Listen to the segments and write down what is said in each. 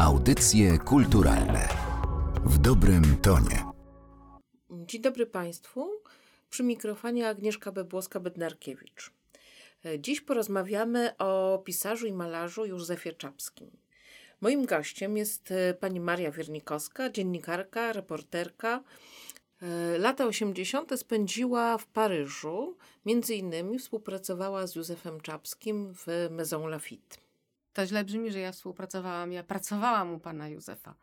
Audycje kulturalne w dobrym tonie. Dzień dobry Państwu. Przy mikrofonie Agnieszka Bebłowska-Bednarkiewicz. Dziś porozmawiamy o pisarzu i malarzu Józefie Czapskim. Moim gościem jest e, pani Maria Wiernikowska, dziennikarka, reporterka. E, lata 80. spędziła w Paryżu. Między innymi współpracowała z Józefem Czapskim w Maison Lafitte. To źle brzmi, że ja współpracowałam. Ja pracowałam u pana Józefa.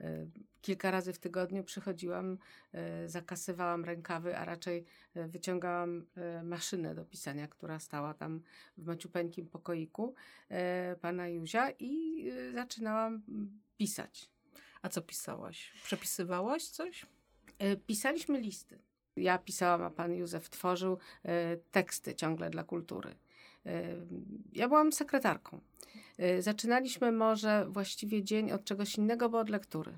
E, kilka razy w tygodniu przychodziłam, e, zakasywałam rękawy, a raczej e, wyciągałam maszynę do pisania, która stała tam w maciupeńkim pokoiku pana Józia i zaczynałam pisać. A co pisałaś? Przepisywałaś coś? Pisaliśmy listy. Ja pisałam, a pan Józef tworzył teksty ciągle dla kultury. Ja byłam sekretarką. Y, zaczynaliśmy może właściwie dzień od czegoś innego, bo od lektury.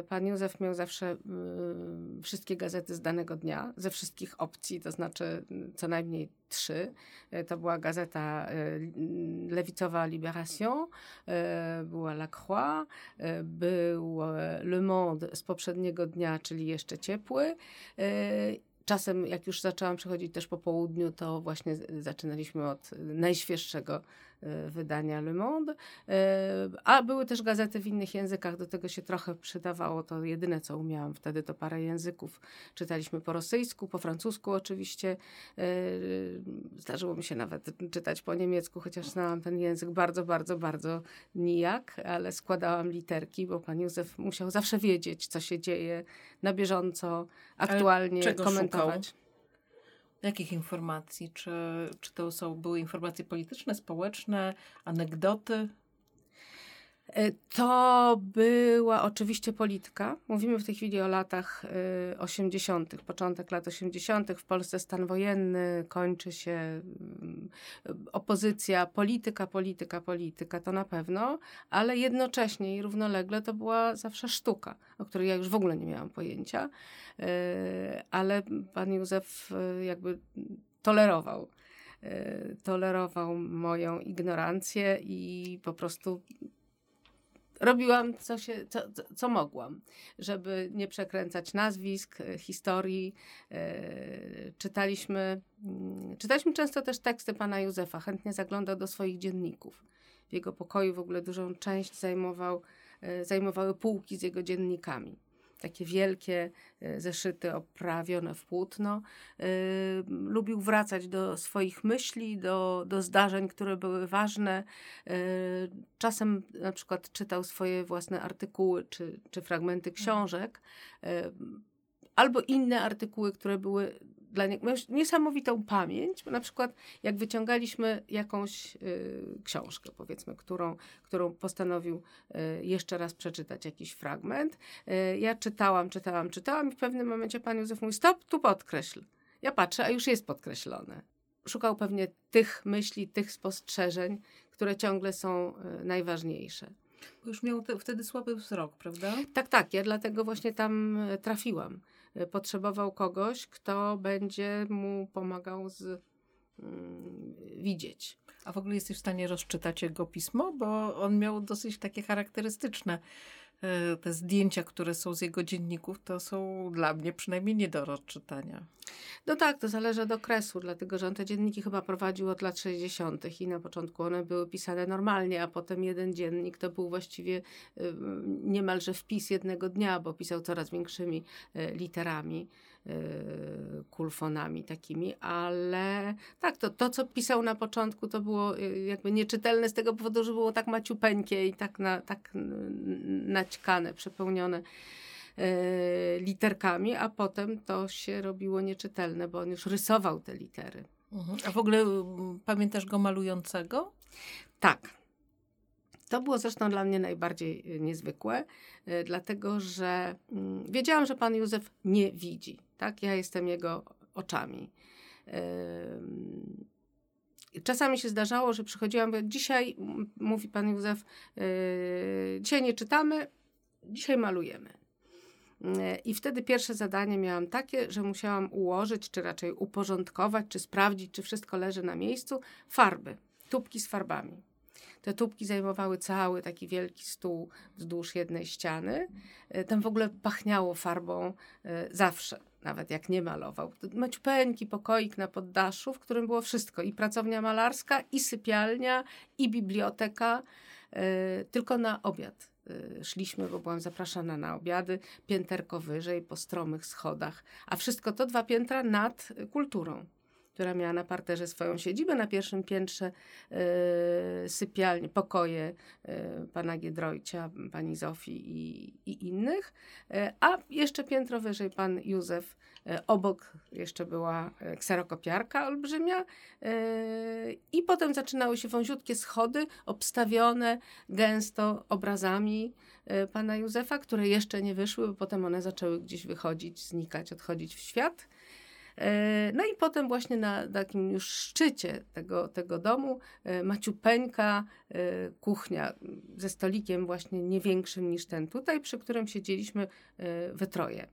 Y, pan Józef miał zawsze y, wszystkie gazety z danego dnia, ze wszystkich opcji, to znaczy co najmniej trzy. To była gazeta lewicowa Libération, była La Croix, był Le Monde z poprzedniego dnia, czyli jeszcze ciepły Czasem, jak już zaczęłam przychodzić też po południu, to właśnie zaczynaliśmy od najświeższego wydania Le Monde, e, a były też gazety w innych językach, do tego się trochę przydawało, to jedyne co umiałam wtedy to parę języków. Czytaliśmy po rosyjsku, po francusku oczywiście, e, zdarzyło mi się nawet czytać po niemiecku, chociaż znałam ten język bardzo, bardzo, bardzo nijak, ale składałam literki, bo pan Józef musiał zawsze wiedzieć, co się dzieje na bieżąco, aktualnie komentować komentować. Jakich informacji? Czy, czy to są, były informacje polityczne, społeczne, anegdoty? E, to była oczywiście polityka. Mówimy w tej chwili o latach 80., e, początek lat 80. W Polsce stan wojenny, kończy się mm, opozycja, polityka, polityka, polityka, to na pewno, ale jednocześnie i równolegle to była zawsze sztuka, o której ja już w ogóle nie miałam pojęcia, e, ale pan Józef jakby tolerował tolerował moją ignorancję i po prostu robiłam co, się, co, co mogłam, żeby nie przekręcać nazwisk, e, historii. E, czytaliśmy, mm, czytaliśmy często też teksty pana Józefa. Chętnie zaglądał do swoich dzienników. W jego pokoju w ogóle dużą część zajmował, e, zajmowały półki z jego dziennikami takie wielkie e, zeszyty oprawione w płótno. E, lubił wracać do swoich myśli, do, do zdarzeń, które były ważne. E, czasem na przykład czytał swoje własne artykuły czy, czy fragmenty książek albo inne artykuły, które były dla niego, miał niesamowitą pamięć, bo na przykład jak wyciągaliśmy jakąś y, książkę, powiedzmy, którą, którą postanowił y, jeszcze raz przeczytać jakiś fragment, y, ja czytałam, czytałam, czytałam i w pewnym momencie pan Józef mówi, stop, tu podkreśl. Ja patrzę, a już jest podkreślone. Szukał pewnie tych myśli, tych spostrzeżeń, które ciągle są y, najważniejsze. Bo już miał te, wtedy słaby wzrok, prawda? Tak, tak. Ja dlatego właśnie tam y, trafiłam. Y, potrzebował kogoś, kto będzie mu pomagał z mm, widzieć. A w ogóle jesteś w stanie rozczytać jego pismo, bo on miał dosyć takie charakterystyczne te zdjęcia, które są z jego dzienników, to są dla mnie przynajmniej nie do rozczytania. No tak, to zależy od okresu, dlatego że on te dzienniki chyba prowadził od lat 60. i na początku one były pisane normalnie, a potem jeden dziennik to był właściwie niemalże wpis jednego dnia, bo pisał coraz większymi y, literami. Y, kulfonami takimi, ale tak, to, to co pisał na początku to było y, jakby nieczytelne z tego powodu, że było tak maciupeńkie i tak, na, tak naćkane, przepełnione y, literkami, a potem to się robiło nieczytelne, bo on już rysował te litery. Mhm. A w ogóle pamiętasz go malującego? Tak. To było zresztą dla mnie najbardziej niezwykłe, dlatego że mm, wiedziałam, że pan Józef nie widzi tak? Ja jestem jego oczami. Czasami się zdarzało, że przychodziłam, dzisiaj, mówi pan Józef, yy, dzisiaj nie czytamy, dzisiaj malujemy. Yy, I wtedy pierwsze zadanie miałam takie, że musiałam ułożyć, czy raczej uporządkować, czy sprawdzić, czy wszystko leży na miejscu, farby, tubki z farbami. Te tubki zajmowały cały taki wielki stół wzdłuż jednej ściany. E, tam w ogóle pachniało farbą zawsze, nawet jak nie malował. Maciupeńki pokoik na poddaszu, w którym było wszystko. I pracownia malarska, i sypialnia, i biblioteka. Tylko na obiad szliśmy, bo byłam zapraszana na obiady, pięterko wyżej, po stromych schodach, a wszystko to dwa piętra nad kulturą która miała na parterze swoją siedzibę, na pierwszym piętrze y, sypialnie, pokoje y, pana Giedroycia, pani Zofii i, i innych, y, a jeszcze piętro wyżej pan Józef, obok jeszcze była kserokopiarka olbrzymia i potem zaczynały się wąziutkie schody obstawione gęsto obrazami pana Józefa, które jeszcze nie wyszły, bo potem one zaczęły gdzieś wychodzić, znikać, odchodzić w świat. E, no i potem właśnie na takim już szczycie tego, tego domu e, maciupeńka e, kuchnia ze stolikiem właśnie nie większym niż ten tutaj, przy którym siedzieliśmy we troje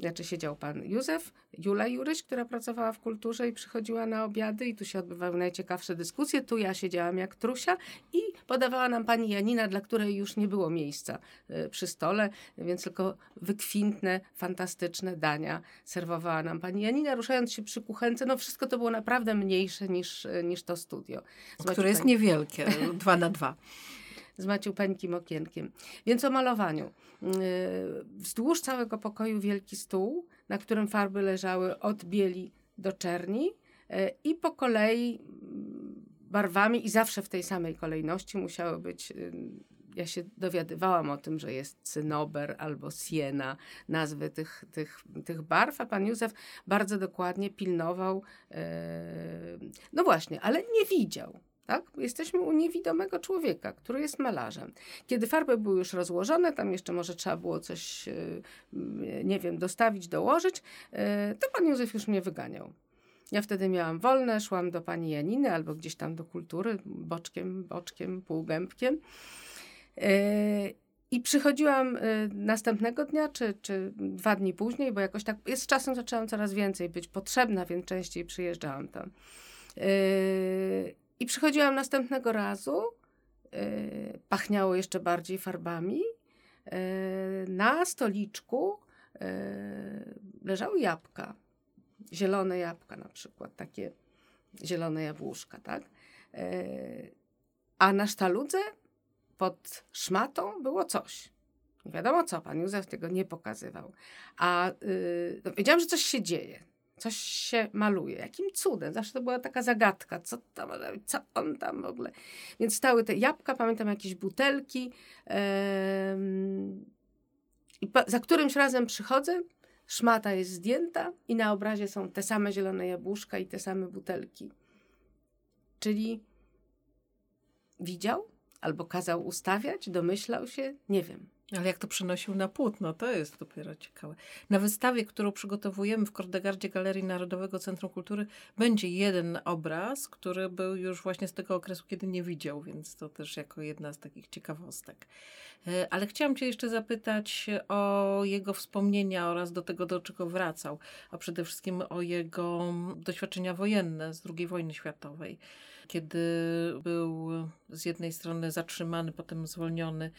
znaczy siedział pan Józef, Jula Juryś, która pracowała w kulturze i przychodziła na obiady i tu się odbywały najciekawsze dyskusje. Tu ja siedziałam jak trusia i podawała nam pani Janina, dla której już nie było miejsca y, przy stole, więc tylko wykwintne, fantastyczne dania serwowała nam pani Janina, ruszając się przy kuchence. No wszystko to było naprawdę mniejsze niż, y, niż to studio. Które jest niewielkie, dwa na dwa z maciupeńkim okienkiem. Więc o malowaniu. Yy, wzdłuż całego pokoju wielki stół, na którym farby leżały od bieli do czerni yy, i po kolei mm, barwami i zawsze w tej samej kolejności musiały być yy, ja się dowiadywałam o tym, że jest cynober albo siena, nazwy tych, tych, tych barw, a pan Józef bardzo dokładnie pilnował. no właśnie, ale nie widział. Tak? Jesteśmy u niewidomego człowieka, który jest malarzem. Kiedy farby były już rozłożone, tam jeszcze może trzeba było coś, e, nie wiem, dostawić, dołożyć, e, to pan Józef już mnie wyganiał. Ja wtedy miałam wolne, szłam do pani Janiny albo gdzieś tam do kultury, boczkiem, boczkiem, półgębkiem. I przychodziłam następnego dnia, czy, czy dwa dni później, bo jakoś tak z czasem zaczęłam coraz więcej być potrzebna, więc częściej przyjeżdżałam tam. I przychodziłam następnego razu, yy, pachniało jeszcze bardziej farbami. Yy, na stoliczku yy, leżały jabłka, zielone jabłka na przykład, takie zielone jabłuszka, tak? a na sztaludze pod szmatą było coś. Nie wiadomo co, pan Józef tego nie pokazywał. A yy, no, wiedziałam, że coś się dzieje coś się maluje. Jakim cudem? Zawsze to była taka zagadka, co tam, co on tam w ogóle. Więc stały te jabłka, pamiętam jakieś butelki. Yy, I za którymś razem przychodzę, szmata jest zdjęta i na obrazie są te same zielone jabłuszka i te same butelki. Czyli widział albo kazał ustawiać, domyślał się, nie wiem. Ale jak to przenosił na płótno, to jest dopiero ciekawe. Na wystawie, którą przygotowujemy w Kordegardzie Galerii Narodowego Centrum Kultury, będzie jeden obraz, który był już właśnie z tego okresu, kiedy nie widział, więc to też jako jedna z takich ciekawostek. E, ale chciałam Cię jeszcze zapytać o jego wspomnienia oraz do tego, do czego wracał, a przede wszystkim o jego doświadczenia wojenne z II wojny światowej kiedy był z jednej strony zatrzymany, potem zwolniony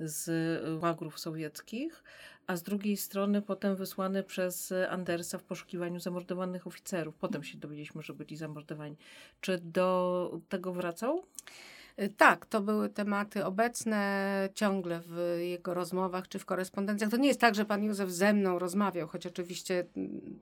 z łagrów sowieckich, a z drugiej strony potem wysłany przez Andersa w poszukiwaniu zamordowanych oficerów. Potem się dowiedzieliśmy, że byli zamordowani. Czy do tego wracał? Y, tak, to były tematy obecne ciągle w jego rozmowach czy w korespondencjach. To nie jest tak, że pan Józef ze mną rozmawiał, choć oczywiście mm,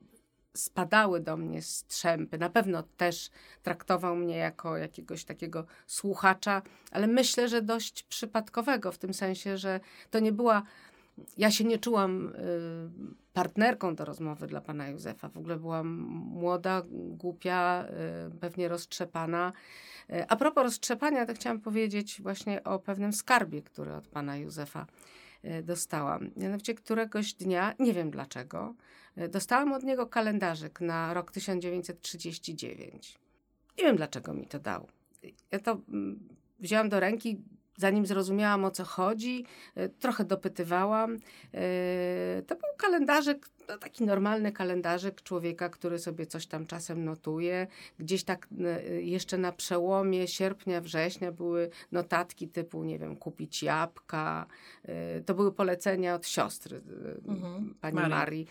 spadały do mnie strzępy. Na pewno też traktował mnie jako jakiegoś takiego słuchacza, ale myślę, że dość przypadkowego, w tym sensie, że to nie była. Ja się nie czułam y, partnerką do rozmowy dla pana Józefa. W ogóle byłam młoda, głupia, y, pewnie roztrzepana. Y, a propos roztrzepania, to chciałam powiedzieć właśnie o pewnym skarbie, który od pana Józefa dostałam. Mianowicie któregoś dnia, nie wiem dlaczego, Dostałam od niego kalendarzyk na rok 1939. Nie wiem, dlaczego mi to dał. Ja to mm, wzięłam do ręki, zanim zrozumiałam o co chodzi, e, trochę dopytywałam. To był kalendarzyk, no, taki normalny kalendarzyk człowieka, który sobie coś tam czasem notuje. Gdzieś tak jeszcze na przełomie sierpnia, września były notatki typu, nie wiem, kupić jabłka. To były polecenia od siostry, mhm. pani Marii. Marii.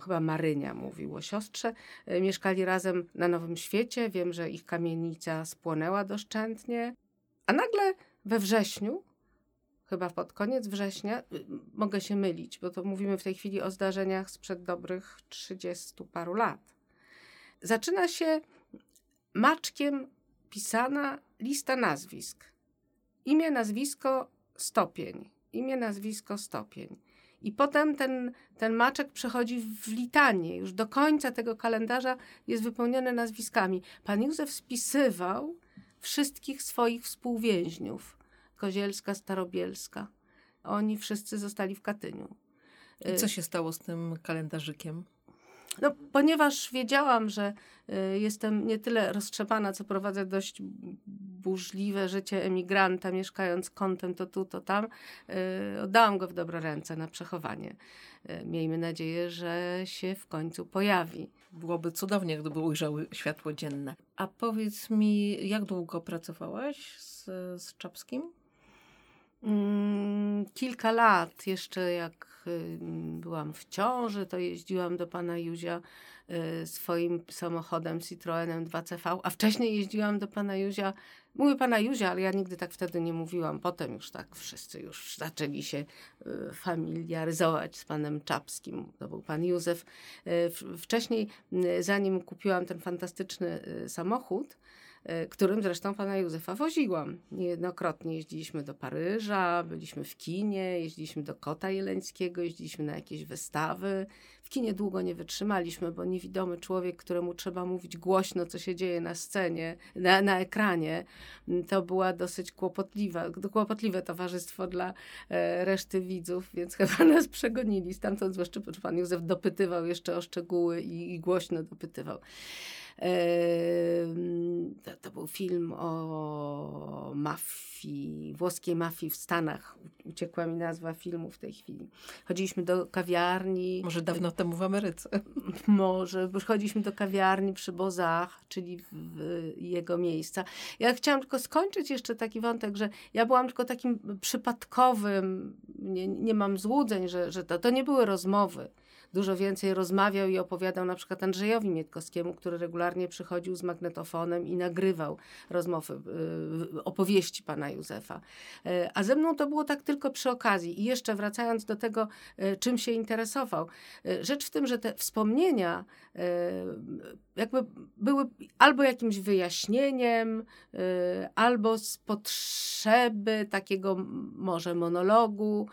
Chyba Marynia mówił o siostrze. Mieszkali razem na Nowym Świecie. Wiem, że ich kamienica spłonęła doszczętnie. A nagle we wrześniu, chyba pod koniec września, y, mogę się mylić, bo to mówimy w tej chwili o zdarzeniach sprzed dobrych trzydziestu paru lat. Zaczyna się maczkiem pisana lista nazwisk. Imię, nazwisko, stopień. Imię, nazwisko, stopień. I potem ten, ten maczek przechodzi w litanie. Już do końca tego kalendarza jest wypełniony nazwiskami. Pan Józef spisywał wszystkich swoich współwięźniów. Kozielska, Starobielska. Oni wszyscy zostali w Katyniu. I co się stało z tym kalendarzykiem? No, ponieważ wiedziałam, że y, jestem nie tyle roztrzepana, co prowadzę dość burzliwe życie emigranta, mieszkając kątem to tu, to tam, y, oddałam go w dobre ręce na przechowanie. Y, miejmy nadzieję, że się w końcu pojawi. Byłoby cudownie, gdyby ujrzały światło dzienne. A powiedz mi, jak długo pracowałaś z, z Czapskim? Mm, kilka lat, jeszcze jak byłam w ciąży, to jeździłam do pana Józia y, swoim samochodem Citroenem 2CV, a wcześniej jeździłam do pana Józia, mówię pana Józia, ale ja nigdy tak wtedy nie mówiłam. Potem już tak wszyscy już zaczęli się y, familiaryzować z panem Czapskim. To był pan Józef. Wcześniej, zanim kupiłam ten fantastyczny samochód, którym zresztą pana Józefa woziłam. Niejednokrotnie jeździliśmy do Paryża, byliśmy w kinie, jeździliśmy do Kota Jeleńskiego, jeździliśmy na jakieś wystawy. W kinie długo nie wytrzymaliśmy, bo niewidomy człowiek, któremu trzeba mówić głośno, co się dzieje na scenie, na, na ekranie, to była dosyć kłopotliwa, kłopotliwe towarzystwo dla e, reszty widzów, więc chyba nas przegonili. Stamtąd zwłaszcza pan Józef dopytywał jeszcze o szczegóły i, i głośno dopytywał. To, to, był film o mafii, włoskiej mafii w Stanach. Uciekła mi nazwa filmu w tej chwili. Chodziliśmy do kawiarni. Może dawno temu w Ameryce. Może. Chodziliśmy do kawiarni przy Bozach, czyli w jego miejsca. Ja chciałam tylko skończyć jeszcze taki wątek, że ja byłam tylko takim przypadkowym, nie, nie mam złudzeń, że, że to, to nie były rozmowy dużo więcej rozmawiał i opowiadał na przykład Andrzejowi Mietkowskiemu, który regularnie przychodził z magnetofonem i nagrywał rozmowy, y, opowieści pana Józefa. Y, a ze mną to było tak tylko przy okazji. I jeszcze wracając do tego, y, czym się interesował. Rzecz w tym, że te wspomnienia jakby były albo jakimś wyjaśnieniem, albo z potrzeby takiego może monologu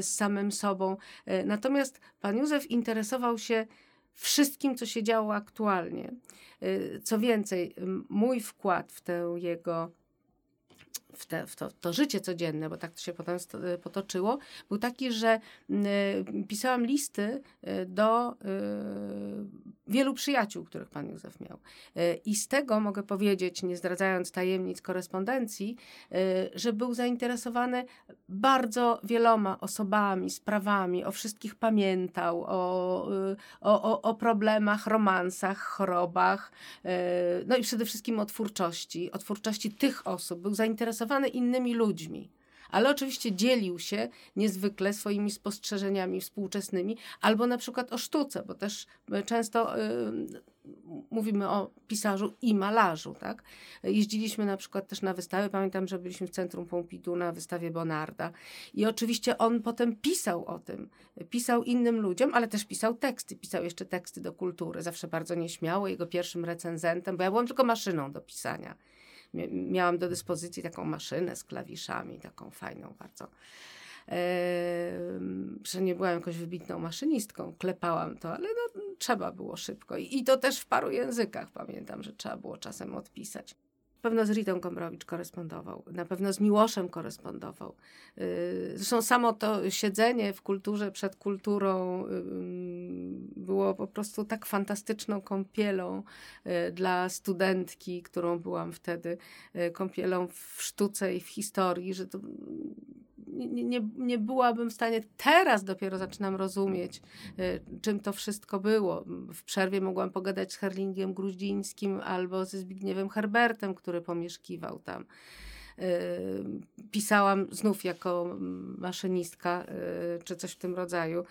z samym sobą. Natomiast pan Józef Józef interesował się wszystkim, co się działo aktualnie. Y, co więcej, mój wkład w tę jego w, te, w to, to, życie codzienne, bo tak to się potem y, potoczyło, był taki, że y, pisałam listy y, do wielu przyjaciół, których pan Józef miał. I z tego mogę powiedzieć, nie zdradzając tajemnic korespondencji, że był zainteresowany bardzo wieloma osobami, sprawami, o wszystkich pamiętał, o, o, o problemach, romansach, chorobach, no i przede wszystkim o twórczości, o twórczości tych osób. Był zainteresowany zainteresowany innymi ludźmi. Ale oczywiście dzielił się niezwykle swoimi spostrzeżeniami współczesnymi, albo na przykład o sztuce, bo też e, często y, mówimy o pisarzu i malarzu. Tak? Jeździliśmy na przykład też na wystawy. Pamiętam, że byliśmy w Centrum Pompidou na wystawie Bonarda. I oczywiście on potem pisał o tym. Pisał innym ludziom, ale też pisał teksty. Pisał jeszcze teksty do kultury. Zawsze bardzo nieśmiało. Jego pierwszym recenzentem, bo ja byłam tylko maszyną do pisania miałam do dyspozycji taką maszynę z klawiszami, taką fajną bardzo. że nie byłam jakąś wybitną maszynistką, klepałam to, ale no, trzeba było szybko. I to też w paru językach pamiętam, że trzeba było czasem odpisać. Pewno z Ritą Gombrowicz korespondował, na pewno z Miłoszem korespondował. Y, zresztą samo to siedzenie w kulturze przed kulturą y, było po prostu tak fantastyczną kąpielą y, dla studentki, którą byłam wtedy, kąpielą w sztuce i w historii, że to nie, nie, nie byłabym w stanie, teraz dopiero zaczynam rozumieć, y, czym to wszystko było. W przerwie mogłam pogadać z Herlingiem Gruździńskim albo ze Zbigniewem Herbertem, który pomieszkiwał tam. Y, pisałam znów jako maszynistka, y, czy coś w tym rodzaju.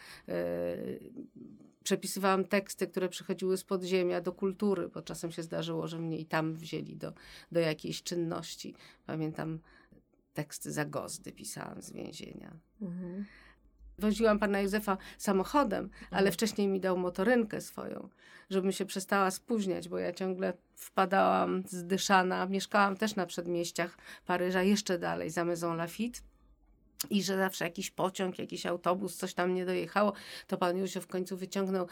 Przepisywałam teksty, które przychodziły z podziemia do kultury, bo czasem się zdarzyło, że mnie i tam wzięli do, do jakiejś czynności. Pamiętam teksty Zagozdy pisałam z więzienia. Mhm. Woziłam pana Józefa samochodem, ale mhm. wcześniej mi dał motorynkę swoją, żebym się przestała spóźniać, bo ja ciągle wpadałam zdyszana. Mieszkałam też na przedmieściach Paryża, jeszcze dalej, za Maison Lafitte i że zawsze jakiś pociąg, jakiś autobus, coś tam nie dojechało, to pan Józef w końcu wyciągnął y,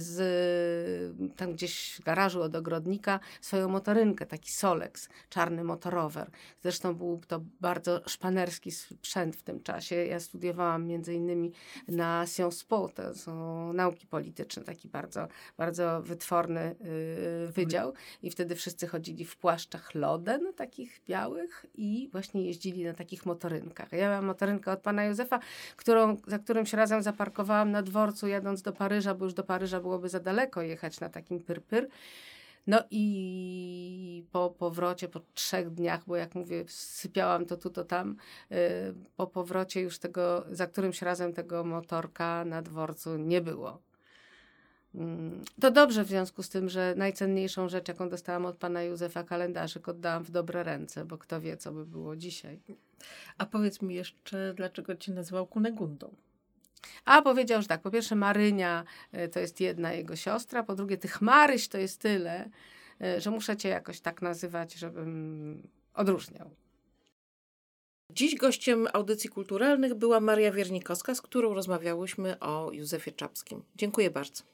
z tam gdzieś w garażu od ogrodnika swoją motorynkę, taki Solex, czarny motorower. Zresztą był to bardzo szpanerski sprzęt w tym czasie. Ja studiowałam między innymi na Sciences Po, to są nauki polityczne, taki bardzo, bardzo wytworny y, wydział i wtedy wszyscy chodzili w płaszczach loden, takich białych i właśnie jeździli na takich motorynkach. Ja miałam motorynkę od pana Józefa, którą, za którym się razem zaparkowałam na dworcu jadąc do Paryża, bo już do Paryża byłoby za daleko jechać na takim pyrpyr. No i po powrocie, po trzech dniach, bo jak mówię, sypiałam to tu, to tam, yy, po powrocie już tego, za którymś razem tego motorka na dworcu nie było. Mm, to dobrze w związku z tym, że najcenniejszą rzecz, jaką dostałam od pana Józefa kalendarzyk, oddałam w dobre ręce, bo kto wie, co by było dzisiaj. A powiedz mi jeszcze, dlaczego cię nazywał Kunegundą? A powiedział, że tak, po pierwsze Marynia y, to jest jedna jego siostra, po drugie tych Maryś to jest tyle, y, że muszę cię jakoś tak nazywać, żebym odróżniał. Dziś gościem audycji kulturalnych była Maria Wiernikowska, z którą rozmawiałyśmy o Józefie Czapskim. Dziękuję bardzo.